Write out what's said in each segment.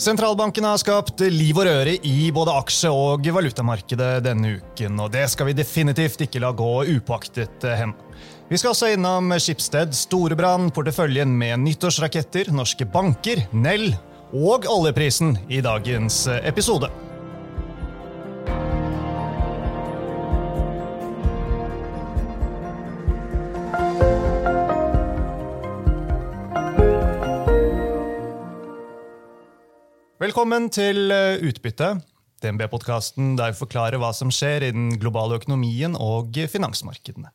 Sentralbanken har skapt liv og røre i både aksje- og valutamarkedet denne uken, og det skal vi definitivt ikke la gå upåaktet hen. Vi skal også innom Skipsted, Storebrand, porteføljen med nyttårsraketter, norske banker, Nell og oljeprisen i dagens episode. Velkommen til eh, Utbytte, DNB-podkasten der vi forklarer hva som skjer i den globale økonomien og finansmarkedene.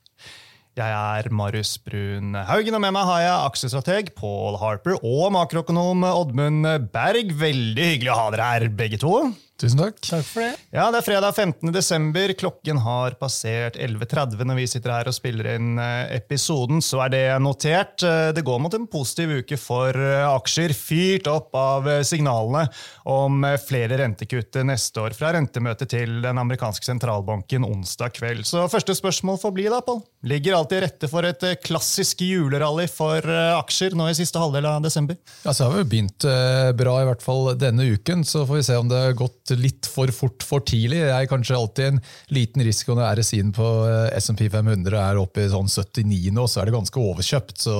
Jeg er Marius Brun Haugen, og med meg har jeg aksjestrateg Paul Harper og makroøkonom Oddmund Berg. Veldig hyggelig å ha dere her, begge to. Tusen takk. Takk for det. Ja, Det er fredag 15. desember. Klokken har passert 11.30 når vi sitter her og spiller inn eh, episoden. Så er det notert. Eh, det går mot en positiv uke for eh, aksjer, fyrt opp av signalene om flere rentekutt neste år fra rentemøtet til den amerikanske sentralbanken onsdag kveld. Så første spørsmål får bli, da, Pål. Ligger alt til rette for et klassisk julerally for aksjer nå i siste halvdel av desember? Ja, så har vi begynt bra, i hvert fall denne uken. Så får vi se om det har gått litt for fort for tidlig. Det er kanskje alltid en liten risiko når RSI-en på eh, SMP 500 er oppe i sånn 79 nå, så er det ganske overkjøpt. Så,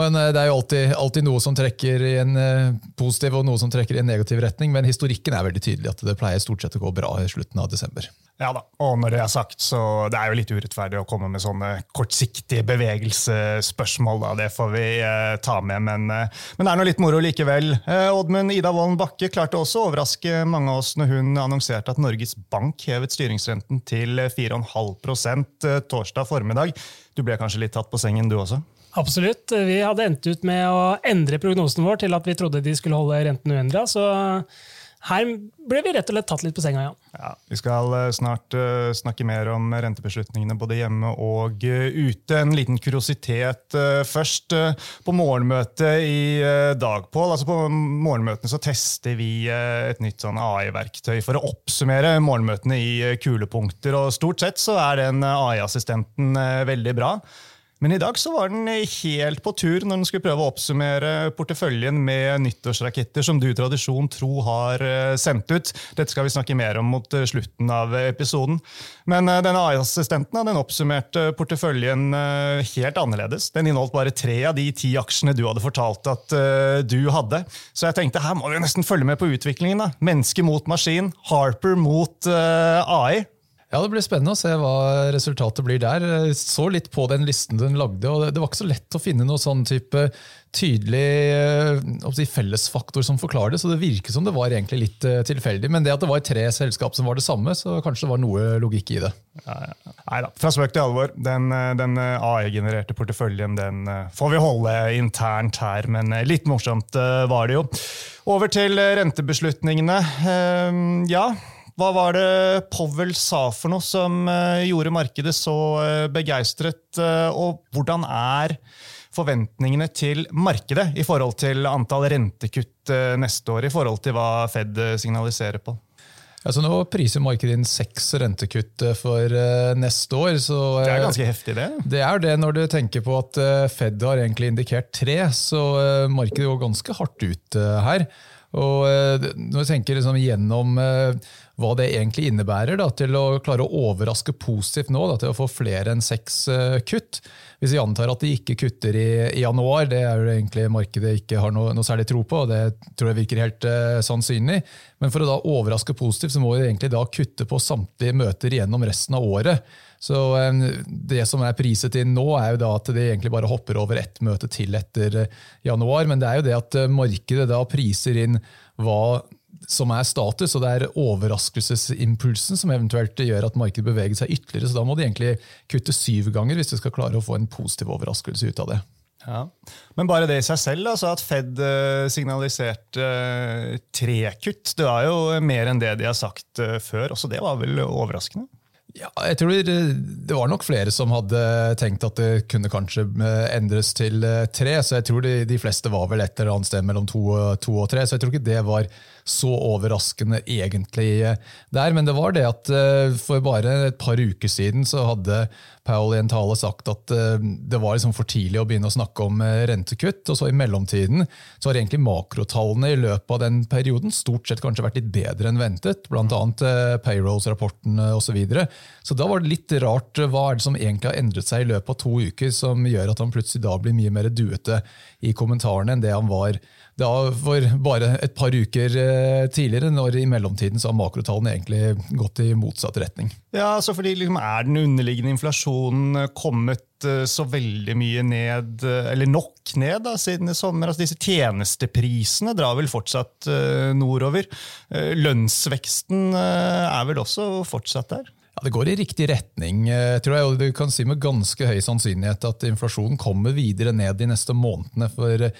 men eh, det er jo alltid, alltid, noe som trekker i en eh, positiv og noe som trekker i en negativ retning. Men historikken er veldig tydelig at det pleier stort sett å gå bra i slutten av desember. Ja da, og når det er sagt, så det er jo litt urettferdig å komme med sånne kortsiktige bevegelsesspørsmål. da, Det får vi eh, ta med, men, eh, men, det er nå litt moro likevel. Eh, Oddmund Ida Wolden Bakke klarte også å overraske mange av oss når hun annonserte at Norges Bank hevet styringsrenten til 4,5 eh, torsdag formiddag. Du ble kanskje litt tatt på sengen, du også? Absolutt. Vi hadde endt ut med å endre prognosen vår til at vi trodde de skulle holde renten uendra. Så her ble vi rett og slett tatt litt på senga, Jan. ja vi skal eh, snart uh, snakke mer om rentebeslutningene både hjemme og uh, ute. En liten kuriositet først. på morgenmøtet i dag, Pål, altså på morgenmøtene så tester vi et nytt sånn AI-verktøy for å oppsummere morgenmøtene i kulepunkter. og Stort sett så er den AI-assistenten veldig bra. Men i dag så var den helt på tur når den skulle prøve å oppsummere porteføljen med nyttårsraketter som du tradisjon tro har eh, sendt ut. Dette skal vi snakke mer om mot eh, slutten av episoden. Men eh, denne AI-assistenten den oppsummerte porteføljen helt annerledes. Den inneholdt bare tre av de ti aksjene du hadde fortalt at du hadde. Så jeg tenkte her må vi nesten følge med på utviklingen. da. Menneske mot maskin, Harper mot AI. Ja, Det blir spennende å se hva resultatet blir der. Jeg så litt på den listen den lagde, og det var ikke så lett å finne noe sånn type tydelig eh, fellesfaktor som forklarer det, så det virker som det var egentlig litt eh, tilfeldig. Men det at det var tre selskap som var det samme, så kanskje det var noe logikk i det. Ja. Nei da, fra spøk til alvor. Den, eh, den AI-genererte porteføljen den får vi holde internt her, men litt morsomt var det jo. Over til rentebeslutningene. Ja, hva var det Powell sa for noe som uh, gjorde markedet så uh, begeistret? Uh, og hvordan er forventningene til markedet i forhold til antall rentekutt neste år, i forhold til hva Fed signaliserer på? Altså nå priser markedet inn seks rentekutt for neste år. Så, det er ganske heftig, det? Det er det når du tenker på at Fed har egentlig indikert tre, så markedet går ganske hardt ut her. Og når vi tenker liksom gjennom hva det egentlig innebærer da, til å klare å overraske positivt nå, da, til å få flere enn seks uh, kutt. Hvis vi antar at de ikke kutter i, i, januar, det er jo egentlig markedet ikke har noe, noe særlig tro på, og det tror jeg virker helt uh, sannsynlig. Men for å da overraske positivt, så må vi egentlig da kutte på samtlige møter gjennom resten av året. Så um, Det som er priset inn nå, er jo da at de egentlig bare hopper over ett møte til etter januar. Men det er jo det at markedet da priser inn hva som er status, og det er overraskelsesimpulsen som eventuelt gjør at markedet beveger seg ytterligere. Så da må de egentlig kutte syv ganger hvis de skal klare å få en positiv overraskelse ut av det. Ja. Men bare det i seg selv, altså at Fed signaliserte tre kutt, det var jo mer enn det de har sagt før. Også det var vel overraskende? Ja, jeg tror Det var nok flere som hadde tenkt at det kunne kanskje eh, endres til eh, tre. så jeg tror de, de fleste var vel et eller annet sted mellom to, to, og tre. Så jeg tror ikke det var så overraskende egentlig eh, der. Men det var det at for bare et par uker siden så hadde Powell i en tale sagt at det var liksom for tidlig å begynne å snakke om rentekutt. Og så i mellomtiden så har egentlig makrotallene i løpet av den perioden stort sett kanskje vært litt bedre enn ventet. Bl.a. payrolls-rapporten osv. Så da var det litt rart. Hva er det som egentlig har endret seg i løpet av to uker, som gjør at han plutselig da blir mye mer duete i kommentarene enn det han var da for bare et par uker eh, tidligere, når i mellomtiden så har makrotallene egentlig gått i motsatt retning. Ja, altså fordi liksom Er den underliggende inflasjonen kommet eh, så veldig mye ned, eh, eller nok ned, da, siden i sommer? Altså disse tjenesteprisene drar vel fortsatt nordover. Lønnsveksten er vel også fortsatt der? Ja, Det går i riktig retning. Jeg tror jeg du kan si med ganske høy sannsynlighet at inflasjonen kommer videre ned de neste månedene. for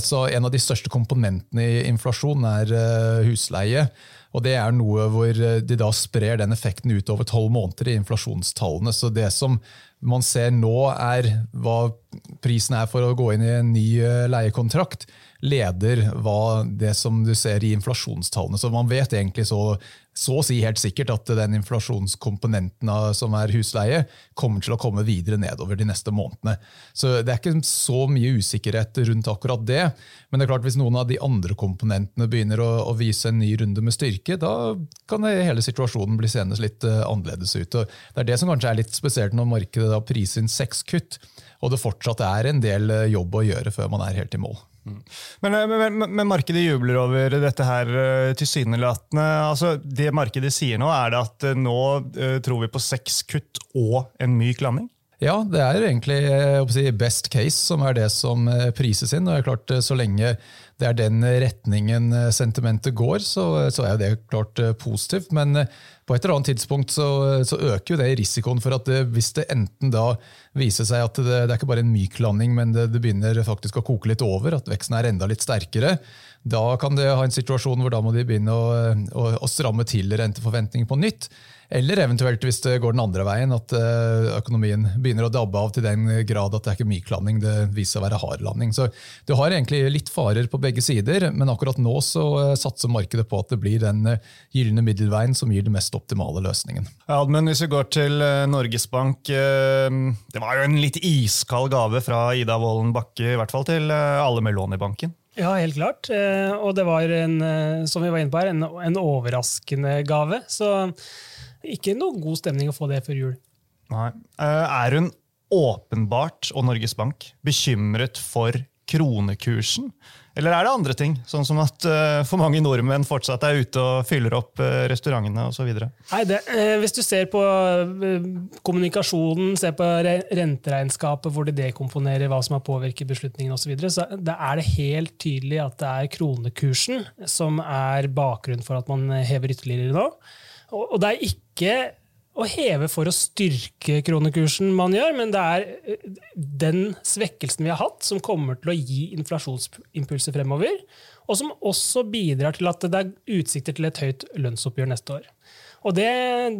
så En av de største komponentene i inflasjon er eh, husleie. og Det er noe hvor de da sprer den effekten utover tolv måneder i inflasjonstallene. Så det som man ser nå, er hva prisen er for å gå inn i en ny eh, leiekontrakt leder hva det som du ser i inflasjonstallene. Så man vet egentlig så, så å si helt sikkert at den inflasjonskomponenten som er husleie, kommer til å komme videre nedover de neste månedene. Så det er ikke så mye usikkerhet rundt akkurat det. Men det er klart hvis noen av de andre komponentene begynner å, å vise en ny runde med styrke, da kan hele situasjonen bli seende litt uh, annerledes ut. Og det er det som kanskje er litt spesielt når markedet da priser inn seks kutt, og det fortsatt er en del eh, jobb å gjøre før man er helt i mål. Mm. Men, eh, men, men, markedet jubler over dette her eh, tilsynelatende. Altså, det markedet sier nå, er det at eh, nå tror vi på seks kutt og en myk landing? Ja, det er egentlig si, best case som er det som prises inn. og det er klart Så lenge det er den retningen sentimentet går, så, så er det klart positivt. Men på et eller annet tidspunkt så, så øker jo det risikoen for at det, hvis det enten da viser seg at det, det er ikke bare en myk landing, men det, det, begynner faktisk å koke litt over, at veksten er enda litt sterkere, da kan det ha en situasjon hvor da må de begynne å, å, å stramme til renteforventninger på nytt. Eller eventuelt hvis det går den andre veien, at eh, økonomien begynner å dabbe av til den grad at det er ikke myk landing, det viser seg å være hard landing. Så du har egentlig litt farer på begge sider, men akkurat nå så eh, satser markedet på at det blir den eh, gylne middelveien som gir den mest optimale løsningen. Ja, men hvis vi går til Norges Bank, det var jo en litt iskald gave fra Ida Wolden Bakke, i hvert fall til alle med lån i banken. Ja, helt klart. Og det var en, som vi var inne på her, en, en overraskende gave. Så ikke noe god stemning å få det før jul. Nei. Eh, er hun åpenbart, og Norges Bank, bekymret for kronekursen? Eller er det andre ting, sånn som at uh, for mange nordmenn fortsatt er ute og fyller opp uh, restaurantene osv.? Uh, hvis du ser på uh, kommunikasjonen, ser på re renteregnskapet, hvor de dekomponerer hva som har påvirket beslutningen osv., så, videre, så da er det helt tydelig at det er kronekursen som er bakgrunnen for at man hever ytterligere nå. Og det er ikke å heve for å styrke kronekursen man gjør, men det er eh, den svekkelsen vi har hatt, som kommer til å gi inflasjonsimpulser fremover, og som også bidrar til at det er utsikter til et høyt lønnsoppgjør neste år. Og det,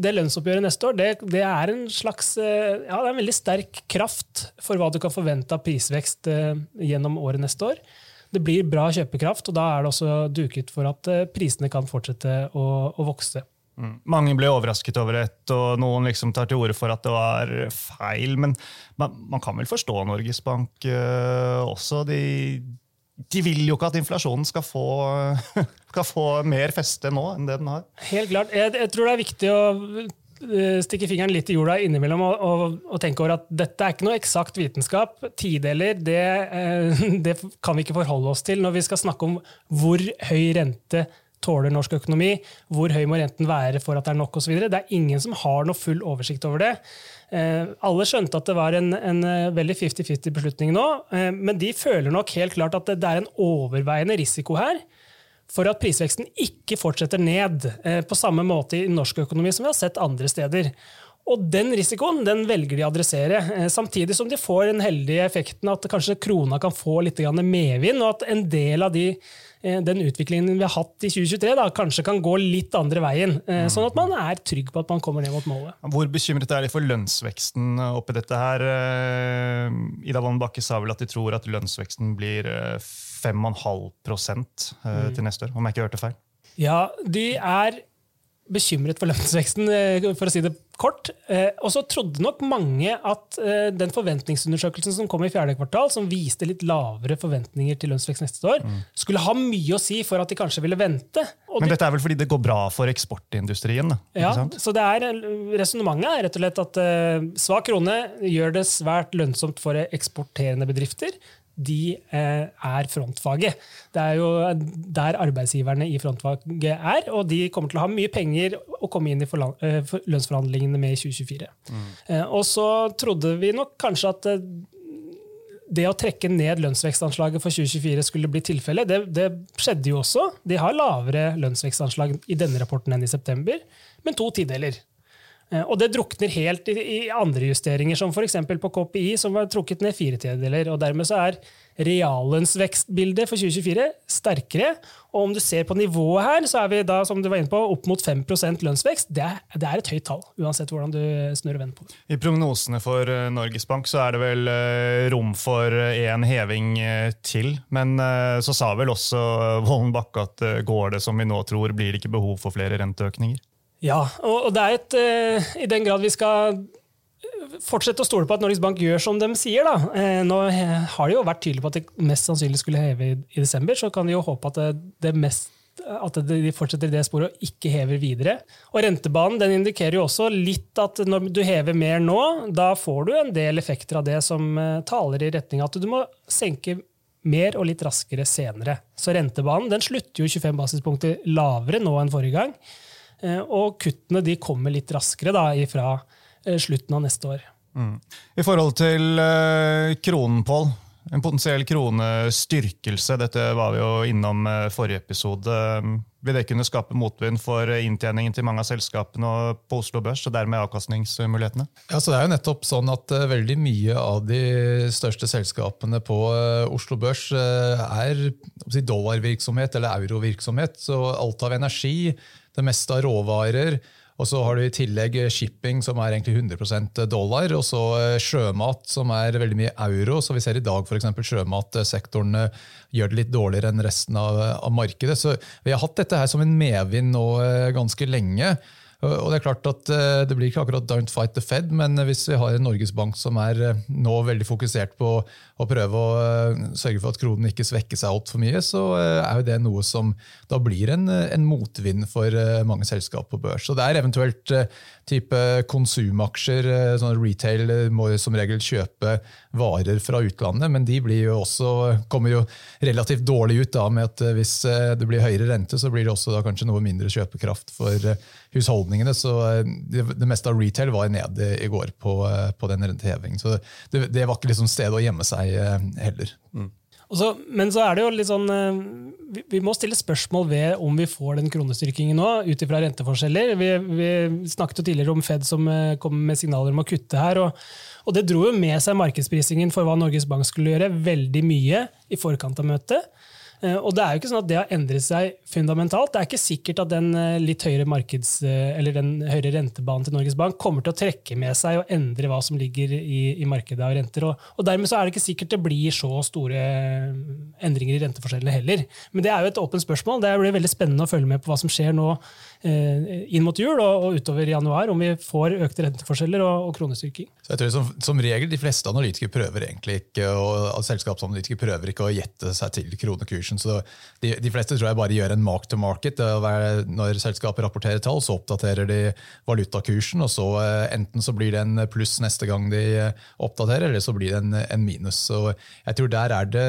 det lønnsoppgjøret neste år det, det, er en slags, eh, ja, det er en veldig sterk kraft for hva du kan forvente av prisvekst eh, gjennom året neste år. Det blir bra kjøpekraft, og da er det også duket for at prisene kan fortsette å, å vokse. Mm. Mange ble overrasket over det, og noen liksom tar til orde for at det var feil. Men man, man kan vel forstå Norges Bank uh, også. De, de, vil jo ikke at inflasjonen skal få, skal få, mer feste nå enn det den har. Helt klart. Jeg, jeg, tror det er viktig å eh, stikke fingeren litt i jorda innimellom og, og, og, tenke over at dette er ikke noe eksakt vitenskap. Tideler det, uh, det kan vi ikke forholde oss til når vi skal snakke om hvor høy rente tåler norsk økonomi, hvor høy må renten være for at det er nok osv. Det er ingen som har noe full oversikt over det. Eh, alle skjønte at det var en, en eh, veldig 50-50 beslutning nå, eh, men de føler nok helt klart at det er en overveiende risiko her for at prisveksten ikke fortsetter ned på samme måte i norsk økonomi som vi har sett andre steder. Og den risikoen den velger de å adressere, samtidig som de får den heldige effekten at kanskje krona kan få litt medvind, og at en del av de, den utviklingen vi har hatt i 2023, da, kanskje kan gå litt andre veien. Eh, sånn at man er trygg på at man kommer ned mot målet. Hvor bekymret er de for lønnsveksten oppi dette her? Ida Wolden Bakke sa vel at de tror at lønnsveksten blir 5,5 mm. til neste år, om jeg ikke hørte feil? Ja, de er bekymret for lønnsveksten, eh, for å si det kort. Eh, og så trodde nok mange at eh, den forventningsundersøkelsen som kom i fjerde kvartal, som viste litt lavere forventninger til lønnsvekst neste år, mm. skulle ha mye å si for at de kanskje ville vente. Og Men dette er vel fordi det går bra for eksportindustrien? Ikke ja, så det er resonnementet er rett og slett at svak krone gjør det svært lønnsomt for eksporterende bedrifter de eh, er frontfaget. Det er jo der arbeidsgiverne i frontfaget er, og de kommer til å ha mye penger å komme inn i eh, lønnsforhandlingene med i 2024. Mm. Eh, og så trodde vi nok kanskje at det å trekke ned lønnsvekstanslaget for 2024 skulle bli tilfellet. Det, det, skjedde jo også. De har lavere lønnsvekstanslag i denne rapporten enn i september, men to tideler. Eh, og det drukner helt i, andre justeringer, som f.eks. på KPI, som var trukket ned fire tredjedeler. og Dermed så er reallønnsvekstbildet for 2024 sterkere. Og om du ser på nivået her, så er vi da, som du var inne på, opp mot 5 lønnsvekst. Det er, det er, et høyt tall, uansett hvordan du snur og vender på det. I prognosene for eh, Norges Bank så er det vel eh, rom for en heving til. Men så sa vel også Vollen Bakke at går det som vi nå tror, blir det ikke behov for flere renteøkninger? Ja, og det er et eh, I den grad vi skal fortsette å stole på at Norges Bank gjør som de sier. Da. Eh, nå har de jo vært tydelige på at det mest sannsynlig skulle heve i desember, så kan vi jo håpe at, det, det mest, at de fortsetter i det sporet og ikke hever videre. Og Rentebanen den indikerer jo også litt at når du hever mer nå, da får du en del effekter av det som eh, taler i retning av at du må senke mer og litt raskere senere. Så rentebanen den slutter jo 25 basispunkter lavere nå enn forrige gang. Eh, og kuttene de kommer litt raskere da, fra eh, slutten av neste år. Mm. I forhold til uh, kronen, Pål. En potensiell kronestyrkelse, dette var vi jo innom forrige episode. Vil det kunne skape motvind for inntjeningen til mange av selskapene på Oslo Børs, og dermed avkastningsmulighetene? Ja, så det er jo nettopp sånn at Veldig mye av de største selskapene på Oslo Børs er dollarvirksomhet eller eurovirksomhet. Så alt av energi det meste av råvarer. Og så har du i tillegg shipping, som er egentlig 100% dollar, og så eh, sjømat, som er veldig mye euro. Så vi ser i dag f.eks. sjømatsektoren eh, gjør det litt dårligere enn resten av, av, markedet. Så vi har hatt dette her som en medvind nå eh, ganske lenge. Og Det er klart at det blir ikke akkurat 'don't fight the Fed', men hvis vi har en Norges Bank som er nå veldig fokusert på å prøve å eh, sørge for at kronen ikke svekker seg altfor mye, så eh, er jo det noe som da blir en, en motvind for eh, mange selskap på børs. Så det er eventuelt type konsumaksjer. sånn Retail må som regel kjøpe varer fra utlandet, men de jo også, kommer jo relativt dårlig ut da med at hvis det blir høyere rente, så blir det også kanskje noe mindre kjøpekraft for husholdningene. Så det, det meste av retail var nede i går på, på den rentehevingen. Så det, det var ikke liksom stedet å gjemme seg eh, heller. Mm. Så, men så er det jo litt sånn eh, vi, vi, må stille spørsmål ved om vi får den kronestyrkingen nå, ut ifra renteforskjeller. Vi, vi, snakket jo tidligere om Fed som eh, kom med signaler om å kutte her. og, og Det dro jo med seg markedsprisingen for hva Norges Bank skulle gjøre, veldig mye i forkant av møtet. Eh, og det er jo ikke sånn at det har endret seg fundamentalt. Det er ikke sikkert at den eh, litt høyere markeds, eh, den høyere rentebanen til Norges Bank kommer til å trekke med seg og endre hva som ligger i, i markedet av renter. Og, og, dermed så er det ikke sikkert det blir så store endringer i renteforskjellene heller. Men det er jo et åpent spørsmål. Det blir veldig spennende å følge med på hva som skjer nå Eh, inn mot jul og, og utover januar, om vi får økte renteforskjeller og, og kronestyrking. Så jeg tror som, som, regel De fleste analytikere prøver egentlig ikke, og selskapsanalytikere prøver ikke å gjette seg til kronekursen. Så de, de, fleste tror jeg bare gjør en mark to market. Når selskapet rapporterer tall, så oppdaterer de valutakursen. og så eh, Enten så blir det en pluss neste gang de eh, oppdaterer, eller så blir det en, en minus. Så jeg tror Der er det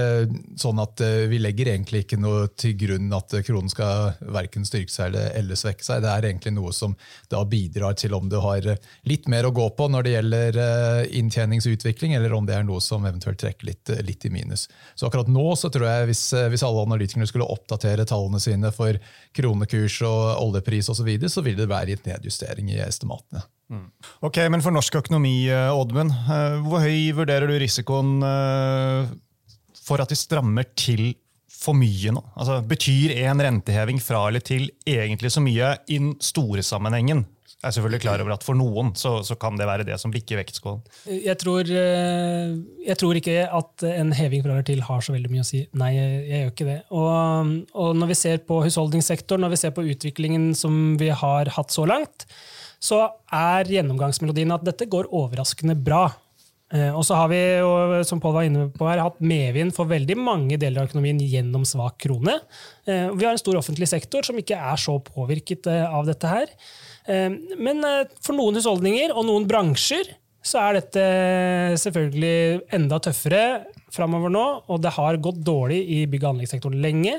sånn at vi legger egentlig ikke noe til grunn at kronen skal verken styrke seg eller, eller svekke seg. Det er egentlig noe som da bidrar til om du har eh, litt mer å gå på når det gjelder eh, inntjeningsutvikling, eller om det er noe som eventuelt trekker litt, eh, litt i minus. Så akkurat nå så tror jeg hvis hvis alle analytikerne skulle oppdatere tallene sine for kronekurs og oljepris osv., så, videre, så ville det være gitt nedjustering i estimatene. Mm. Ok, Men for norsk økonomi, eh, Oddmund, eh, hvor høy vurderer du risikoen eh, for at de strammer til for mye nå? Altså, betyr en renteheving fra eller til egentlig så mye i den store sammenhengen? Er selvfølgelig klar over at For noen så, så kan det være det som bikker vektskålen. Jeg tror, jeg tror ikke at en heving fra eller til har så veldig mye å si. Nei, jeg, jeg gjør ikke det. Og, og, Når vi ser på husholdningssektoren, når vi ser på utviklingen som vi har hatt så langt, så er gjennomgangsmelodien at dette går overraskende bra. Eh, og så har vi jo, som Paul var inne på her, hatt medvind for veldig mange deler av økonomien gjennom svak krone. Eh, vi har en stor offentlig sektor som ikke er så påvirket eh, av dette her. Men for noen husholdninger og noen bransjer så er dette selvfølgelig enda tøffere framover nå. Og det har gått dårlig i bygg- og anleggssektoren lenge.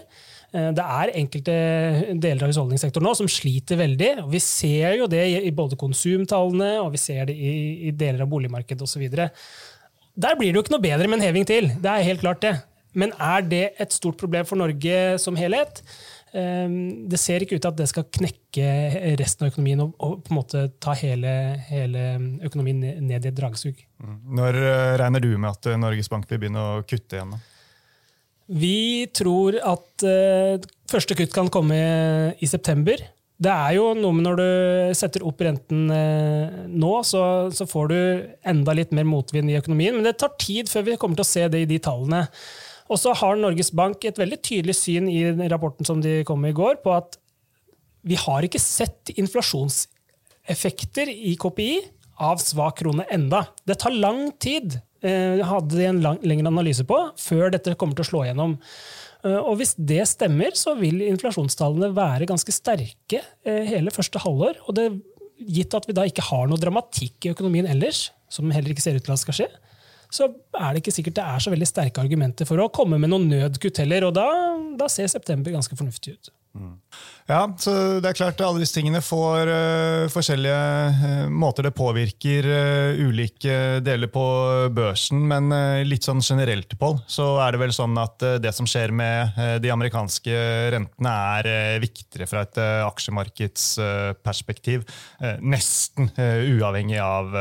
Eh, det er enkelte deler av husholdningssektoren nå som sliter veldig. og Vi ser jo det i både konsumtallene og vi ser det i deler av boligmarkedet osv. Der blir det jo ikke noe bedre med en heving til. Det er helt klart det. Men er det et stort problem for Norge som helhet? Eh, det ser ikke ut til at det skal knekke resten av økonomien og, på en måte ta hele, hele, økonomien ned i et dragsug. Mm. Når eh, regner du med at Norges Bank vil begynne å kutte igjen? Vi tror at uh, første kutt kan komme i september. Det er jo noe med når du setter opp renten nå, så, så, får du enda litt mer motvind i økonomien. Men det tar tid før vi kommer til å se det i de tallene. Og så har Norges Bank et veldig tydelig syn i rapporten som de kom med i går, på at vi har ikke sett inflasjonseffekter i KPI av svak krone enda. Det tar lang tid Eh, hadde de en lang, lengre analyse på før dette kommer til å slå gjennom. Eh, og Hvis det stemmer, så vil inflasjonstallene være ganske sterke eh, hele første halvår. og det, Gitt at vi da ikke har noe dramatikk i økonomien ellers, som heller ikke ser ut til at skal skje, så er det ikke sikkert det er så veldig sterke argumenter for å komme med noen nødkutt heller. Og da, da ser september ganske fornuftig ut. Mm. Ja, så det er klart Alle disse tingene får uh, forskjellige uh, måter det påvirker uh, ulike deler på børsen. Men litt sånn generelt, Pål, så er det vel sånn at det som skjer med de amerikanske rentene, er viktigere fra et aksjemarkedsperspektiv. nesten uavhengig av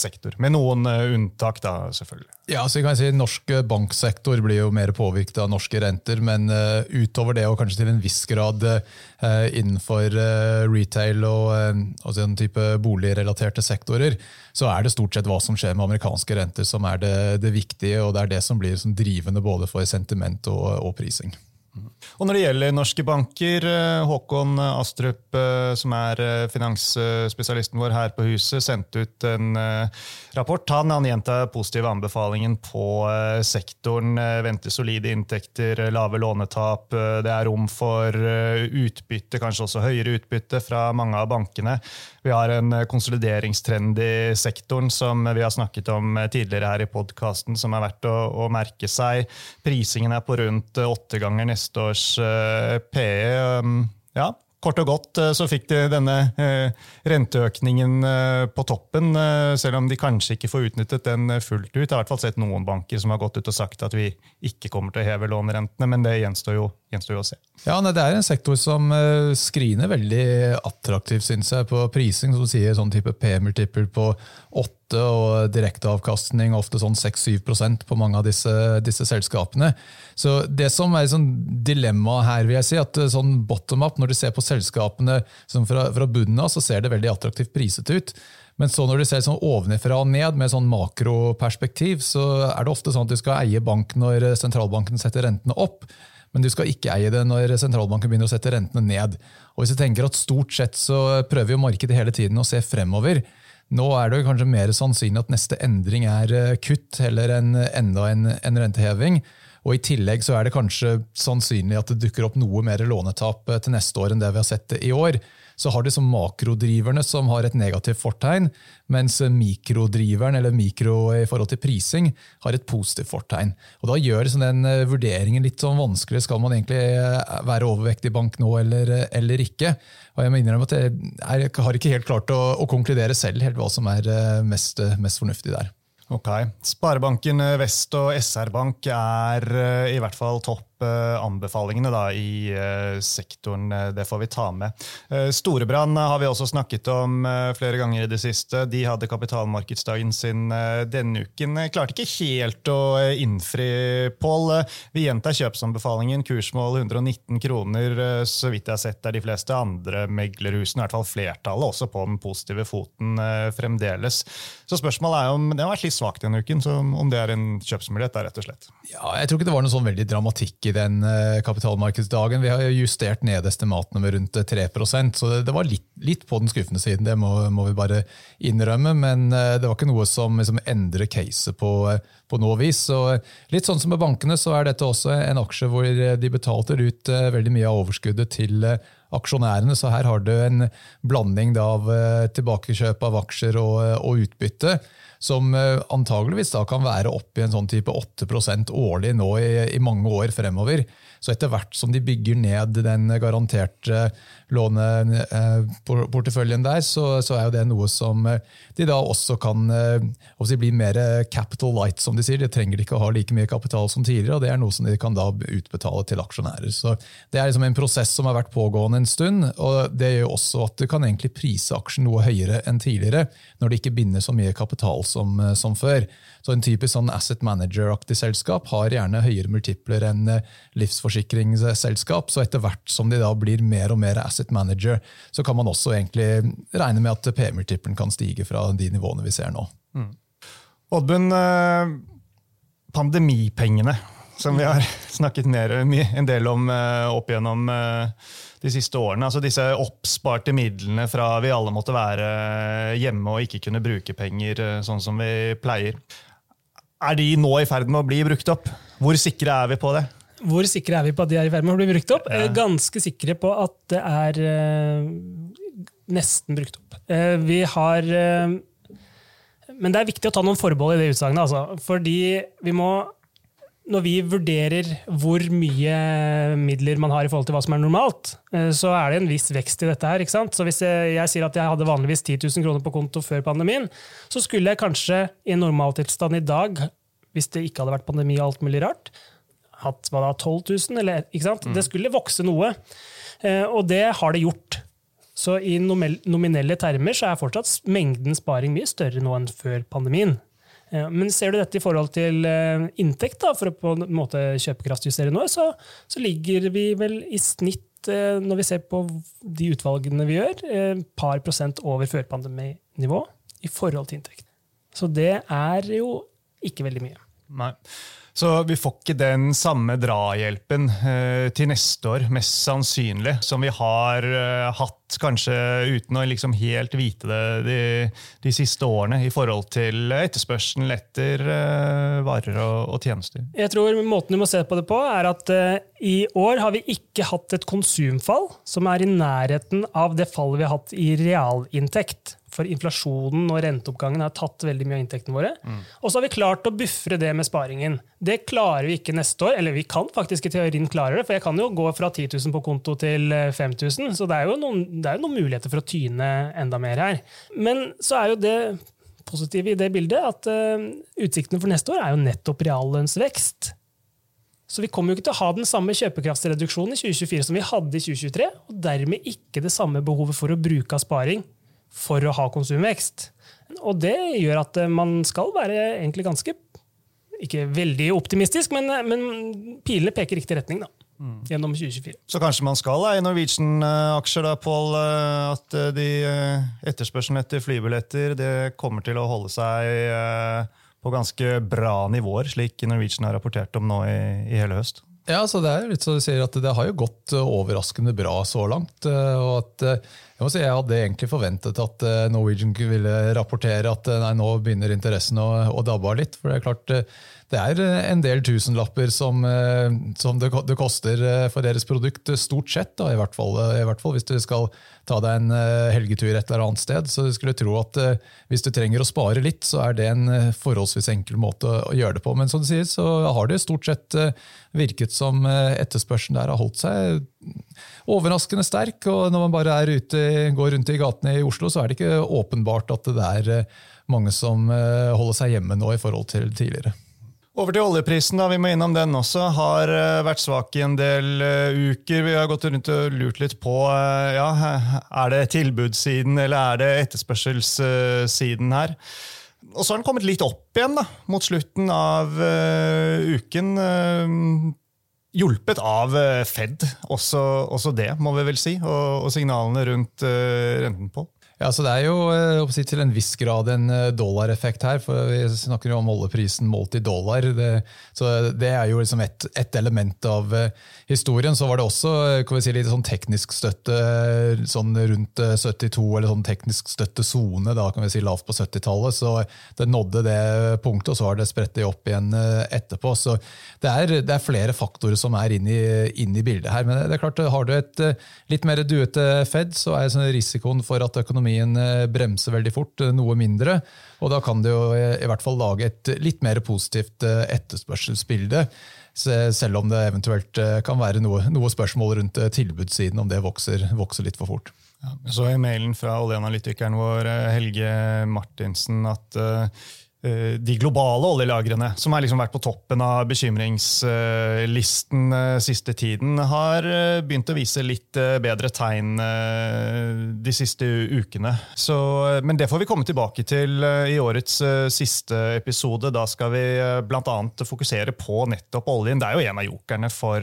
sektor. Med noen unntak, da, selvfølgelig. Ja, så jeg si Norsk banksektor blir jo mer påvirket av norske renter, men utover det, og kanskje til en viss grad uh, innenfor uh, retail og og den type boligrelaterte sektorer, så er det stort sett hva som skjer med amerikanske renter som er det, det viktige, og det er det som blir som drivende både for sentiment og, og prising. Og Når det gjelder norske banker, eh, Håkon Astrup, eh, som er eh, finansspesialisten vår her på huset, sendte ut en rapport. Han, han gjentar positive anbefalingen på sektoren. Venter solide inntekter, lave lånetap. Det er rom for utbytte, kanskje også høyere utbytte fra mange av bankene. Vi har en konsolideringstrend i sektoren som vi har snakket om tidligere her i podkasten, som er verdt å, å merke seg. Prisingen er på rundt åtte ganger neste neste års eh, PE. Um, ja, Kort og godt eh, så fikk de denne eh, renteøkningen på toppen, selv om de kanskje ikke får utnyttet den fullt ut. Jeg har i hvert fall sett noen banker som har gått ut og sagt at vi ikke kommer til å heve lånerentene, men det gjenstår jo, gjenstår å se. Ja, nei, Det er en sektor som skriner veldig attraktivt, syns jeg, på prising. Som sier, sånn type P-multiple på 8 og direkteavkastning ofte sånn 6-7% på mange av disse, disse, selskapene. Så Det som er sånn dilemma her, vil jeg si, at sånn bottom up, når du ser på selskapene fra, fra bunnen av, så ser det veldig attraktivt priset ut. Men så når du ser sånn ovenfra og ned med sånn makroperspektiv, så er det ofte sånn at du skal eie bank når sentralbanken setter rentene opp. Men du skal ikke eie det når sentralbanken begynner å sette rentene ned. Og hvis du tenker at Stort sett så prøver jo markedet hele tiden å se fremover. Nå er det kanskje mer sannsynlig at neste endring er eh, kutt heller enn enda en, en renteheving. Og I tillegg så er det kanskje sannsynlig at det dukker opp noe mer lånetap eh, til neste år enn det vi har sett i år så har som makrodriverne som har et negativt fortegn, mens mikrodriveren, eller mikro i forhold til prising, har et positivt fortegn. Og Da gjør sånn den eh, vurderingen litt sånn vanskelig. Skal man egentlig eh, være overvektig bank nå eller, eh, eller ikke? Og Jeg må at jeg, jeg har ikke helt klart å, å, konkludere selv helt hva som er mest, mest fornuftig der. Ok. Sparebanken Vest og SR-Bank er i hvert fall topp kjøpanbefalingene da, i sektoren. Det får vi ta med. Storebrand har vi også snakket om flere ganger i det siste. De hadde kapitalmarkedsdagen sin denne uken. Klarte ikke helt å innfri, Pål. Vi gjentar kjøpsanbefalingen. Kursmål 119 kroner, så vidt jeg har sett, er de fleste andre meglerhusene, i hvert fall flertallet, også på den positive foten fremdeles. Så spørsmålet er om det har vært litt svakt denne uken, så om det er en kjøpsmulighet, rett og slett. Ja, jeg tror ikke det var noe sånn veldig dramatikk den uh, kapitalmarkedsdagen. Vi har justert ned estimatene med rundt 3% så det var litt, litt på den skuffende siden, det må, må vi bare innrømme. Men uh, det var ikke noe som liksom, endrer caset på, på noe vis. Så, litt sånn som med bankene, så er dette også en aksje hvor de betalte ut veldig mye av overskuddet til. Så her har du en blanding av tilbakekjøp av aksjer og, og utbytte som eh, antageligvis da kan være opp i en sånn type 8% årlig nå i, i mange år fremover. Så etter hvert som de bygger ned den garanterte låneporteføljen der, så, så, er jo det noe som eh, de da også kan også bli mer capital light, som de sier. De trenger ikke å ha like mye kapital som tidligere, og det er noe som de kan da utbetale til aksjonærer. Så Det er liksom en prosess som har vært pågående en stund, og det gjør også at du kan egentlig prise aksjen noe høyere enn tidligere, når det ikke binder så mye kapital som, eh, som før. Så En typisk sånn asset manager-aktig selskap har gjerne høyere multipler enn eh, livsforsikringsselskap. Så etter hvert som de da blir mer og mer asset manager, så kan man også egentlig regne med at P-multiplen kan stige fra de nivåene vi ser nå. Mm. Oddbund, eh, pandemipengene, som vi har snakket mer, en del om eh, opp gjennom de siste årene. Altså disse oppsparte midlene fra vi alle måtte være hjemme og ikke kunne bruke penger sånn som vi pleier. Er de nå i ferd med å bli brukt opp? Hvor sikre er vi på det? Hvor sikre er vi på at de er i ferd med å bli brukt opp? Ja. Ganske sikre på at det er uh, nesten brukt opp. Uh, vi har Men det er viktig å ta noen forbehold i det utsagnet. Altså, fordi vi må når vi vurderer hvor mye midler man har i forhold til hva som er normalt, eh, så er det en viss vekst i dette her. ikke sant? Så hvis jeg, jeg sier at jeg hadde vanligvis 10 000 kroner på konto før pandemien, så skulle jeg kanskje i en normaltilstand i dag, hvis det ikke hadde vært pandemi og alt mulig rart, hatt hva da, 12 000, eller, ikke sant? Mm. Det skulle vokse noe. Eh, og det har det gjort. Så i nominelle termer så er fortsatt mengden sparing mye større nå enn før pandemien. Men ser du dette i forhold til eh, inntekt, da, for å på en måte kjøpekraftjustere noe, så, så, ligger vi vel i snitt, eh, når vi ser på de utvalgene vi gjør, et eh, par prosent over førpandeminivå i forhold til inntekt. Så det er jo ikke veldig mye. Nei. Så vi får ikke den samme drahjelpen eh, til neste år, mest sannsynlig, som vi har eh, hatt kanskje uten å liksom helt vite det de, de, siste årene, i forhold til etterspørselen etter eh, varer og, og, tjenester. Jeg tror Måten du må se på det på, er at eh, i år har vi ikke hatt et konsumfall som er i nærheten av det fallet vi har hatt i realinntekt. For inflasjonen og renteoppgangen har tatt veldig mye av inntektene våre. Mm. Og så har vi klart å buffre det med sparingen. Det klarer vi ikke neste år. Eller vi kan faktisk i teorien klare det, for jeg kan jo gå fra 10 000 på konto til 5000. Eh, så det er jo noen, er jo noen muligheter for å tyne enda mer her. Men så er jo det positive i det bildet at uh, utsiktene for neste år er jo nettopp reallønnsvekst. Så vi kommer jo ikke til å ha den samme kjøpekraftsreduksjonen i 2024 som vi hadde i 2023, og dermed ikke det samme behovet for å bruke av sparing for å ha konsumvekst. Og det gjør at eh, man skal være egentlig ganske ikke veldig optimistisk, men, men pilene peker riktig retning. da. Mm. Gjennom 2024. Så kanskje man skal eie Norwegian-aksjer, da, Pål? Eh, at eh, de etterspørselen etter flybilletter det kommer til å holde seg på ganske bra nivåer, slik Norwegian har rapportert om nå i, i hele høst? Ja, så Det er litt så du sier at det har jo gått overraskende bra så langt. og at jeg, si, jeg hadde egentlig forventet at Norwegian ville rapportere at nei, nå begynner interessen å, å dabbe av litt. for det er klart det er eh, en del tusenlapper som, eh, som det, det, koster eh, for deres produkt, stort sett. Da, i, hvert fall, i, hvert fall, hvis du skal ta deg en helgetur et eller annet sted. Så du skulle tro at hvis du trenger å spare litt, så er det en forholdsvis enkel måte å gjøre det på. Men som du sier, så har det stort sett virket som etterspørselen der har holdt seg overraskende sterk. Og når man bare ute, går rundt i gatene i Oslo, så er det ikke åpenbart at det er mange som holder seg hjemme nå i forhold til tidligere. Over til oljeprisen, da. Vi må innom den også. Har uh, vært svak i en del uh, uker. Vi har gått rundt og lurt litt på uh, ja, er det tilbudssiden eller er det etterspørselssiden her. Og så har den kommet litt opp igjen da, mot slutten av uken. Hjulpet av Fed, også, også, det, må vi vel si, og, og signalene rundt renten på. Ja, så Det er jo eh, si, til en viss grad en eh, dollareffekt her. for Vi snakker jo om oljeprisen målt i dollar. Det, så det er jo liksom ett et element av uh, historien. Så var det også si, litt sånn teknisk støtte sånn rundt 72, eller sånn teknisk støttesone, da kan vi si lavt på 70-tallet. Så det nådde det punktet, og så har det spredt det opp igjen etterpå. Så det er, det er flere faktorer som er inne i, inn i bildet her. Men det er klart, har du et litt mer duete Fed, så er risikoen for at økonomien økonomien eh, bremser veldig fort, eh, noe mindre. Og da kan det jo eh, i hvert fall lage et litt mer positivt etterspørselsbilde. Selv om det eventuelt kan være noe, noe spørsmål rundt tilbudssiden, om det vokser, vokser litt for fort. Ja, så i mailen fra oljeanalytikeren vår Helge Martinsen at uh, de globale oljelagrene, som har liksom vært på toppen av bekymringslisten eh, siste tiden, har eh, begynt å vise litt bedre tegn de siste ukene. Så, men det får vi komme tilbake til i årets siste episode. Da skal vi bl.a. fokusere på nettopp oljen. Det er jo en av jokerne for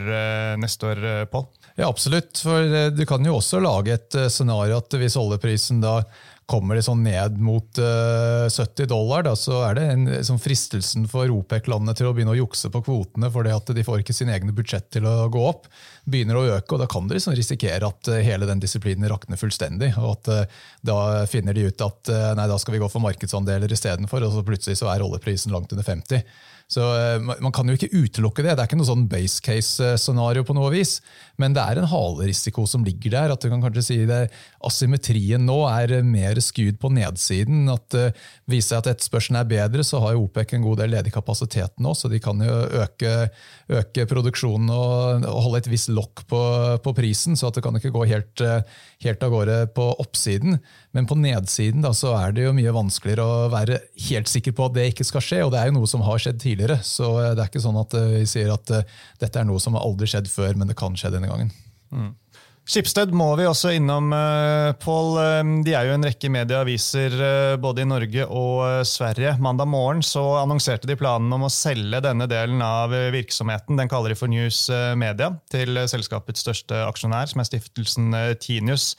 neste år, Pål. Ja, absolutt. For du kan jo også lage et scenario at hvis oljeprisen da kommer det sånn ned mot uh, eh, 70 dollar, da, så er det en, sånn fristelsen for OPEC-landene til å begynne å jukse på kvotene fordi at de får ikke sine egne budsjett til å gå opp. begynner å øke, og Da kan de liksom risikere at uh, hele den disiplinen rakner fullstendig. og at uh, Da finner de ut at nei, da skal vi gå for markedsandeler istedenfor, og så plutselig så er oljeprisen langt under 50. Så eh, Man kan jo ikke utelukke det. Det er ikke noe sånn base case-scenario, på noe vis, men det er en halerisiko som ligger der. at du kan kanskje si det, Asymmetrien nå er mer skud på nedsiden. at uh, Viser seg at etterspørselen er bedre, så har jo OPEC en god del ledig kapasitet nå, så de kan jo øke, øke produksjonen og, og, holde et visst lokk på, på, prisen, så at det kan ikke gå helt, helt av gårde på oppsiden. Men på nedsiden da, så er det jo mye vanskeligere å være helt sikker på at det ikke skal skje, og det er jo noe som har skjedd tidligere. Så eh, det er ikke sånn at eh, vi sier at uh, dette er noe som har aldri skjedd før, men det kan skje denne gangen. Mm. Skipsted må vi også innom, Pål. De er jo en rekke medieaviser både i Norge og Sverige. Mandag morgen så annonserte de planen om å selge denne delen av virksomheten. Den kaller de for News Media, til selskapets største aksjonær, som er stiftelsen Tinius.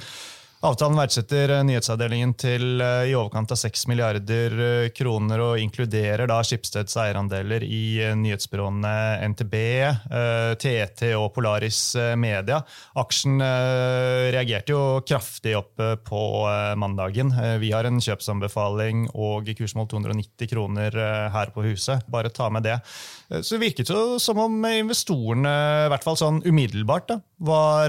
Avtalen verdsetter eh, nyhetsavdelingen til eh, i overkant av 6 milliarder eh, kroner og inkluderer da Skipsteds eierandeler i nyhetsbyråene NTB, TT e og Polaris Media. Aksjen reagerte jo kraftig opp på mandagen. Vi har en kjøpsanbefaling og kursmål 290 kroner her på huset. Bare ta med det. Så det virket jo som om investorene, i hvert fall sånn umiddelbart, da, var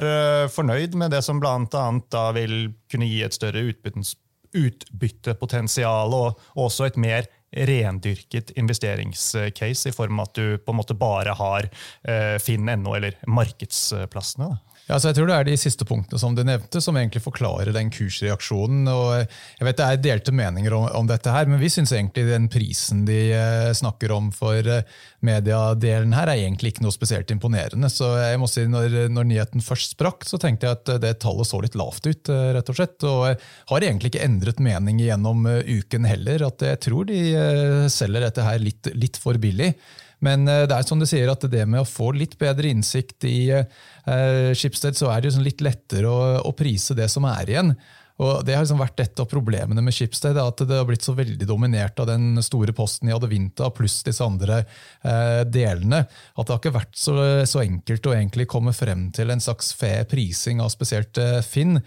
fornøyd med det som bl.a. da vil kunne gi et større utbyttepotensial og også et mer rendyrket investeringscase, i form av at du på en måte bare har eh, finn.no eller markedsplassene. Da. Ja, så jeg tror Det er de siste punktene som du nevnte, som egentlig forklarer den kursreaksjonen. og jeg vet Det er delte meninger om, om dette, her, men vi syns egentlig den prisen de eh, snakker om for eh, mediedelen her, er egentlig ikke noe spesielt imponerende. Så jeg må si, når, når, nyheten først sprakk, så tenkte jeg at det tallet så litt lavt ut. Eh, rett Og slett, og har egentlig ikke endret mening gjennom uken heller. at Jeg tror de selger dette her litt, litt for billig. Men det er som du sier, at det med å få litt bedre innsikt i eh, Schibsted, så er det sånn litt lettere å, prise det som er igjen. Og Det har liksom vært et av problemene med Schibsted, at det har blitt så veldig dominert av den store posten i Adevinta pluss disse andre eh, delene. At det har ikke vært så, så, enkelt å egentlig komme frem til en slags fair prising av spesielt eh, Finn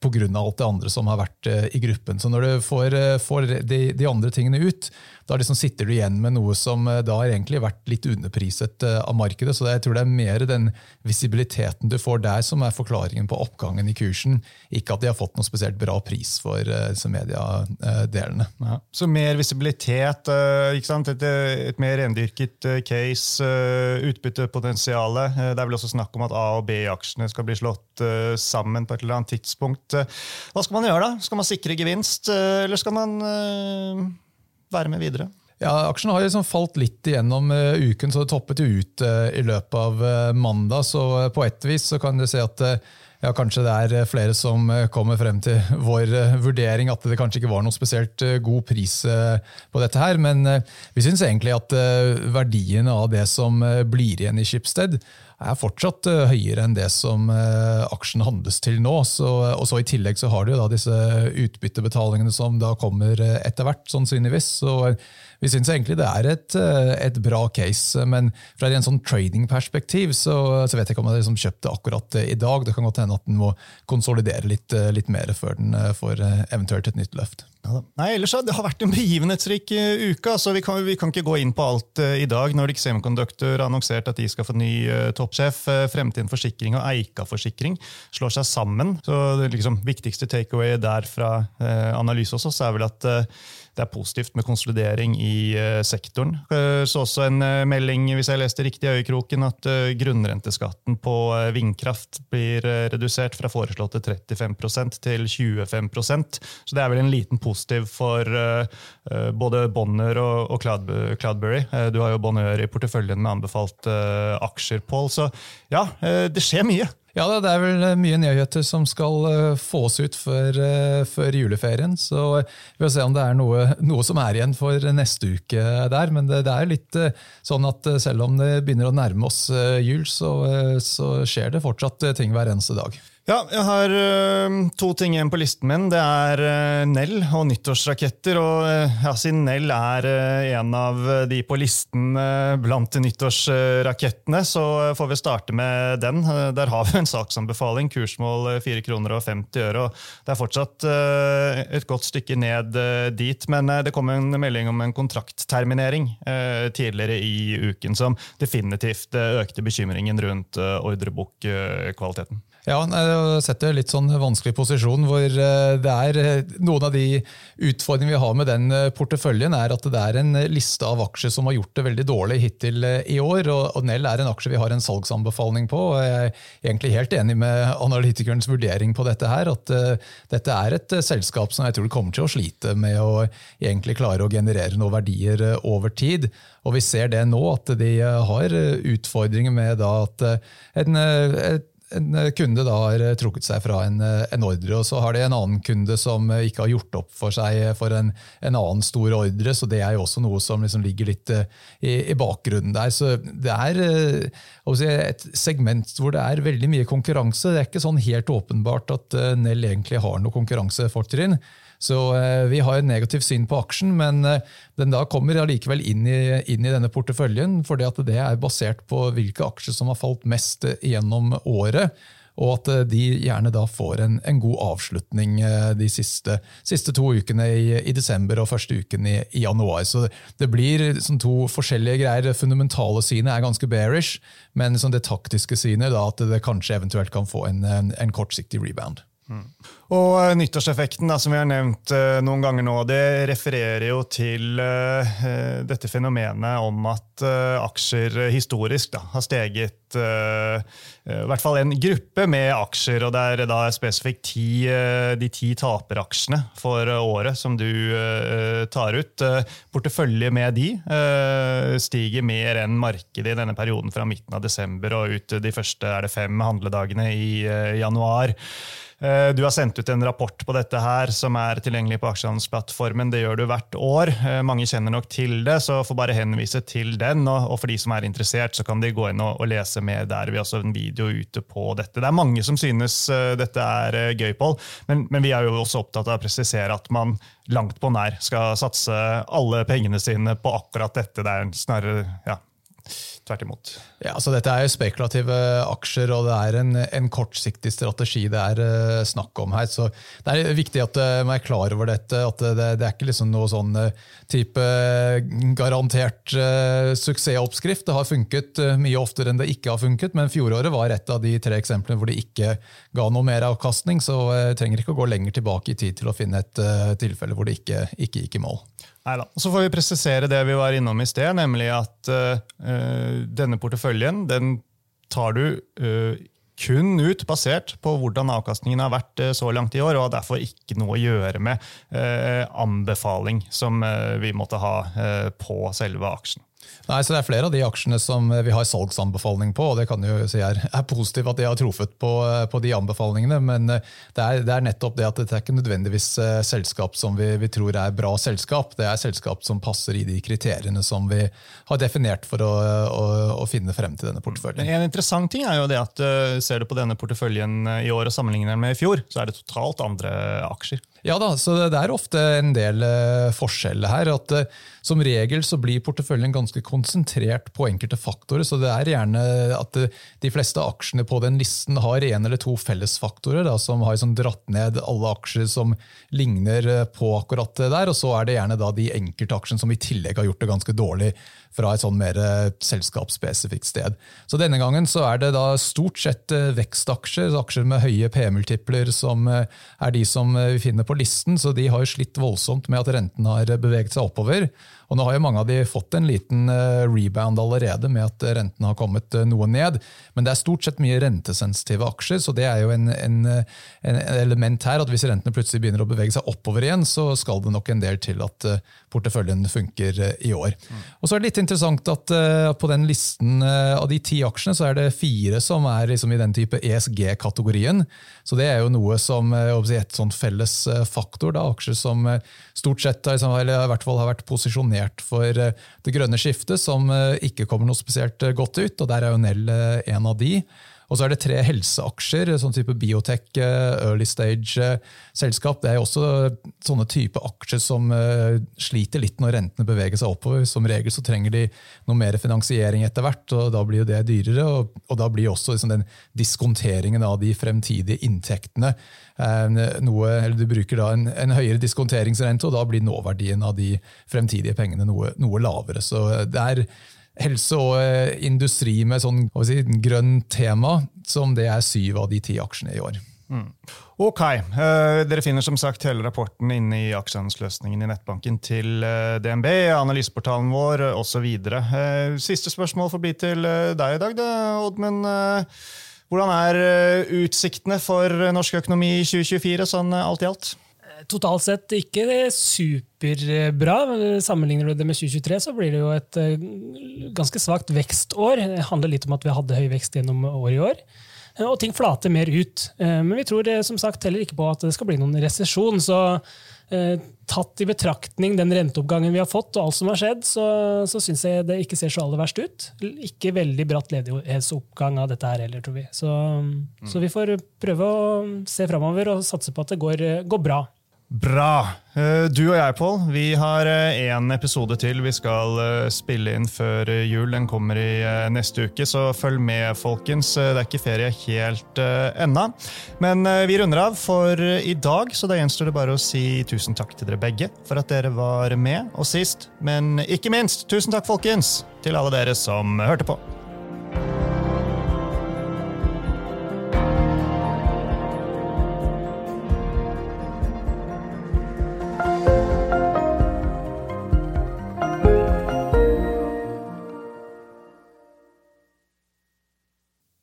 pga. alt det andre som har vært eh, i gruppen. Så når du får, eh, får de, de, andre tingene ut, da liksom sitter du igjen med noe som eh, da har egentlig vært litt underpriset av markedet. Så jeg tror det er mer den visibiliteten du får der som er forklaringen på oppgangen i kursen. Ikke at de har fått noe spesielt bra pris for disse mediedelene. Ja. Så mer visibilitet, et, et, mer rendyrket case, utbyttepotensialet. Det er vel også snakk om at A- og B-aksjene skal bli slått sammen på et eller annet tidspunkt. Hva skal man gjøre da? Skal man sikre gevinst, eh, eller skal man eh, være med videre? Ja, Aksjen har liksom falt litt igjennom uh, uken, så det toppet jo ut uh, i løpet av uh, mandag. Så på ett vis så kan du si at ja, kanskje det er flere som kommer frem til vår vurdering at det kanskje ikke var noe spesielt god pris på dette her. Men vi syns egentlig at verdiene av det som blir igjen i Schibsted, er fortsatt høyere enn det som aksjen handles til nå. Så, og så I tillegg så har du da disse utbyttebetalingene som da kommer etter hvert, sannsynligvis. Så vi syns egentlig det er et, eh, et, bra case, men fra en sånn trading-perspektiv så, så, vet jeg ikke om jeg liksom kjøpte akkurat i dag. Det kan godt hende at den må konsolidere litt, eh, litt mer før den eh, får eventuelt et nytt løft. Nei, ellers Det har vært en begivenhetsrik uke. så vi kan, vi kan, ikke gå inn på alt uh, i dag. Nordic Semiconductor har annonsert at de skal få ny uh, toppsjef. Uh, Fremtiden Forsikring og Eika Forsikring slår seg sammen. så Det liksom, viktigste takeaway der fra analyse hos oss er vel at det er positivt med konsolidering i uh, sektoren. Uh, så også en uh, melding hvis jeg leste riktig i øyekroken, at grunnrenteskatten på vindkraft blir redusert fra foreslåtte 35% til 25% Så det er vel en liten positiv for både Bonner og Cloudberry. Du har jo Bonner i porteføljen med anbefalt aksjer, Pål. Så ja, det skjer mye. Ja, Det er vel eh, mye nyheter som skal eh, fås ut før, eh, før juleferien. Så vi får se om det er noe, noe, som er igjen for neste uke der. Men det, det, er litt sånn at selv om det begynner å nærme oss jul, så, så skjer det fortsatt ting hver eneste dag. Ja, jeg har uh, to ting igjen på listen min. Det er uh, Nell og nyttårsraketter. og uh, ja, Siden Nell er en av de på listen blant de nyttårsrakettene, så får vi starte med den. Der har vi en saksanbefaling. Kursmål 4 kroner og 50 øre. og Det er fortsatt et godt stykke ned dit, men det kom en melding om en kontraktterminering tidligere i uken som definitivt økte bekymringen rundt ordrebokkvaliteten. Ja, jeg setter litt sånn vanskelig posisjon hvor eh, det er eh, noen av de utfordringene vi har med den eh, porteføljen, er at det er en liste av aksjer som har gjort det veldig dårlig hittil i år. og Nell er en aksje vi har en salgsanbefaling på. og Jeg er egentlig helt enig med analytikerens vurdering på dette her, at dette er et selskap som jeg tror kommer til å slite med å egentlig klare å generere noen verdier over tid. Og vi ser det nå, at de har utfordringer med at en, et en eh, kunde da har eh, trukket seg fra en, eh, en, ordre, og så har de en annen kunde som ikke har gjort opp for seg for en, en annen stor ordre. så Det er jo også noe som liksom ligger litt i, i, bakgrunnen der. så Det er si, et segment hvor det er veldig mye konkurranse. Det er ikke sånn helt åpenbart at Nell egentlig har noe konkurransefortrinn. Så eh, vi har et negativt syn på aksjen, men eh, den da kommer allikevel inn inn i denne porteføljen, fordi det er basert på hvilke aksjer som har falt mest gjennom året og at eh, de gjerne da får en, en god avslutning de siste, siste to ukene i, i, desember og første uken i, i januar. Så det blir sånn to forskjellige greier. Det fundamentale synet er ganske bearish, men sånn det taktiske synet da at det kanskje eventuelt kan få en, en, en kortsiktig rebound. Og uh, Nyttårseffekten da, som vi har nevnt uh, noen ganger nå, det refererer jo til uh, dette fenomenet om at aksjer historisk da, har steget I hvert fall en gruppe med aksjer, og det er da spesifikt ti, de ti taperaksjene for året som du tar ut. Portefølje med de stiger mer enn markedet i denne perioden fra midten av desember og ut de første er det fem handledagene i januar. Eh, du har sendt ut en rapport på dette her som er tilgjengelig på aksjehandelsplattformen. Det gjør du hvert år. Eh, mange kjenner nok til det, så får bare henvise til den. Og for de som er interessert, så kan de gå inn og lese mer der. Vi har også en video ute på dette. Det er mange som synes eh, dette er gøy, Pål, men, men vi er jo også opptatt av å presisere at man langt på nær skal satse alle pengene sine på akkurat dette. Det er snarere ja, Tvert imot. Ja, så Dette er jo spekulative aksjer, og det er en, en kortsiktig strategi det er uh, snakk om her. så Det er viktig at uh, man er klar over dette. at Det, det er ikke liksom noe sånn uh, type garantert suksessoppskrift. Det har funket mye oftere enn det ikke har funket, men fjoråret var et av de tre eksemplene hvor det ikke ga noe mer avkastning. Så trenger ikke å gå lenger tilbake i tid til å finne et tilfelle hvor det ikke, ikke gikk i mål. Neida. Så får vi presisere det vi var innom i sted, nemlig at uh, denne porteføljen den tar du uh, kun ut basert på hvordan avkastningen har vært så langt i år, og har derfor ikke noe å gjøre med anbefaling som vi måtte ha på selve aksjen. Nei, så Det er flere av de aksjene som vi har salgsanbefaling på, og det kan jo si er, er positivt at de har truffet på, på de anbefalingene. Men eh, det er, det er, nettopp det at det er ikke nødvendigvis selskap som vi, vi, tror er bra selskap. Det er selskap som passer i de kriteriene som vi har definert for å, å, å finne frem til denne porteføljen. En interessant ting er jo det at ser du på denne porteføljen i år og sammenligner med i fjor, så er det totalt andre aksjer. Ja da, så det er ofte en del forskjeller her. at Som regel så blir porteføljen ganske konsentrert på enkelte faktorer. så det er gjerne at de fleste aksjene på den listen har en eller to fellesfaktorer da, som har liksom, dratt ned alle aksjer som ligner på akkurat det der. Og så er det gjerne da de enkelte aksjene som i tillegg har gjort det ganske dårlig fra et sånn mer selskapsspesifikt sted. Så Denne gangen så er det da stort sett vekstaksjer, aksjer med høye P-multipler, som er de som vi finner på listen, så de har jo slitt voldsomt med at renten har beveget seg oppover. Og nå har jo mange av de fått en liten eh, rebound allerede med at rentene har kommet eh, noe ned. Men det er stort sett mye rentesensitive aksjer, så det er jo en, en, en element her at hvis rentene plutselig begynner å bevege seg oppover igjen, så skal det nok en del til at eh, porteføljen funker i år. Mm. Og så er det litt interessant at på den listen av de ti aksjene, så er det fire som er liksom i den type ESG-kategorien. Så det er jo noe som et sånt felles faktor. Da, aksjer som stort sett eller i hvert fall har vært posisjonert for eh, det grønne skiftet, som eh, ikke kommer noe spesielt eh, godt ut. og Der er jo Nell en av de. Og så er det tre helseaksjer, sånn type biotech, early stage-selskap. Det er jo også sånne type aksjer som sliter litt når rentene beveger seg oppover. Som regel så trenger de noe mer finansiering etter hvert, og da blir jo det dyrere. Og da blir også liksom den diskonteringen av de fremtidige inntektene noe, eller du bruker da en, en, høyere diskonteringsrente, og da blir nåverdien av de fremtidige pengene noe, noe lavere. Så det er helse og eh, industri med sånn si, grønn tema, som det er syv av de ti aksjene i år. Mm. Ok, Dere finner som sagt hele rapporten inne i aksjehandelsløsningen i nettbanken til DNB, analyseportalen vår osv. Siste spørsmål får bli til deg i dag, Oddmund. Hvordan er eh, utsiktene for norsk økonomi i 2024, sånn eh, alt i alt? Eh, totalt sett ikke superbra. Sammenligner du det med 2023, så blir det jo et ganske svakt vekstår. Det handler litt om at vi hadde høy vekst gjennom året i år. Og ting flater mer ut. Men vi tror som sagt heller ikke på at det skal bli noen resesjon. Så Eh, tatt i betraktning den renteoppgangen vi har fått, og alt som har skjedd, så, så syns jeg det ikke ser så aller verst ut. Ikke veldig bratt ledighetsoppgang av dette her heller, tror vi. Så, mm. så vi får prøve å se framover og satse på at det går, går bra. Bra. Eh, du og jeg, Pål, vi har én eh, episode til vi skal eh, spille inn før jul. Den kommer i neste uke, så følg med, folkens. Det er ikke ferie helt ennå. Men vi runder av for i dag, så da gjenstår det bare å si tusen takk til dere begge for at dere var med. Og sist, men ikke minst, tusen takk, folkens, til alle dere som hørte på.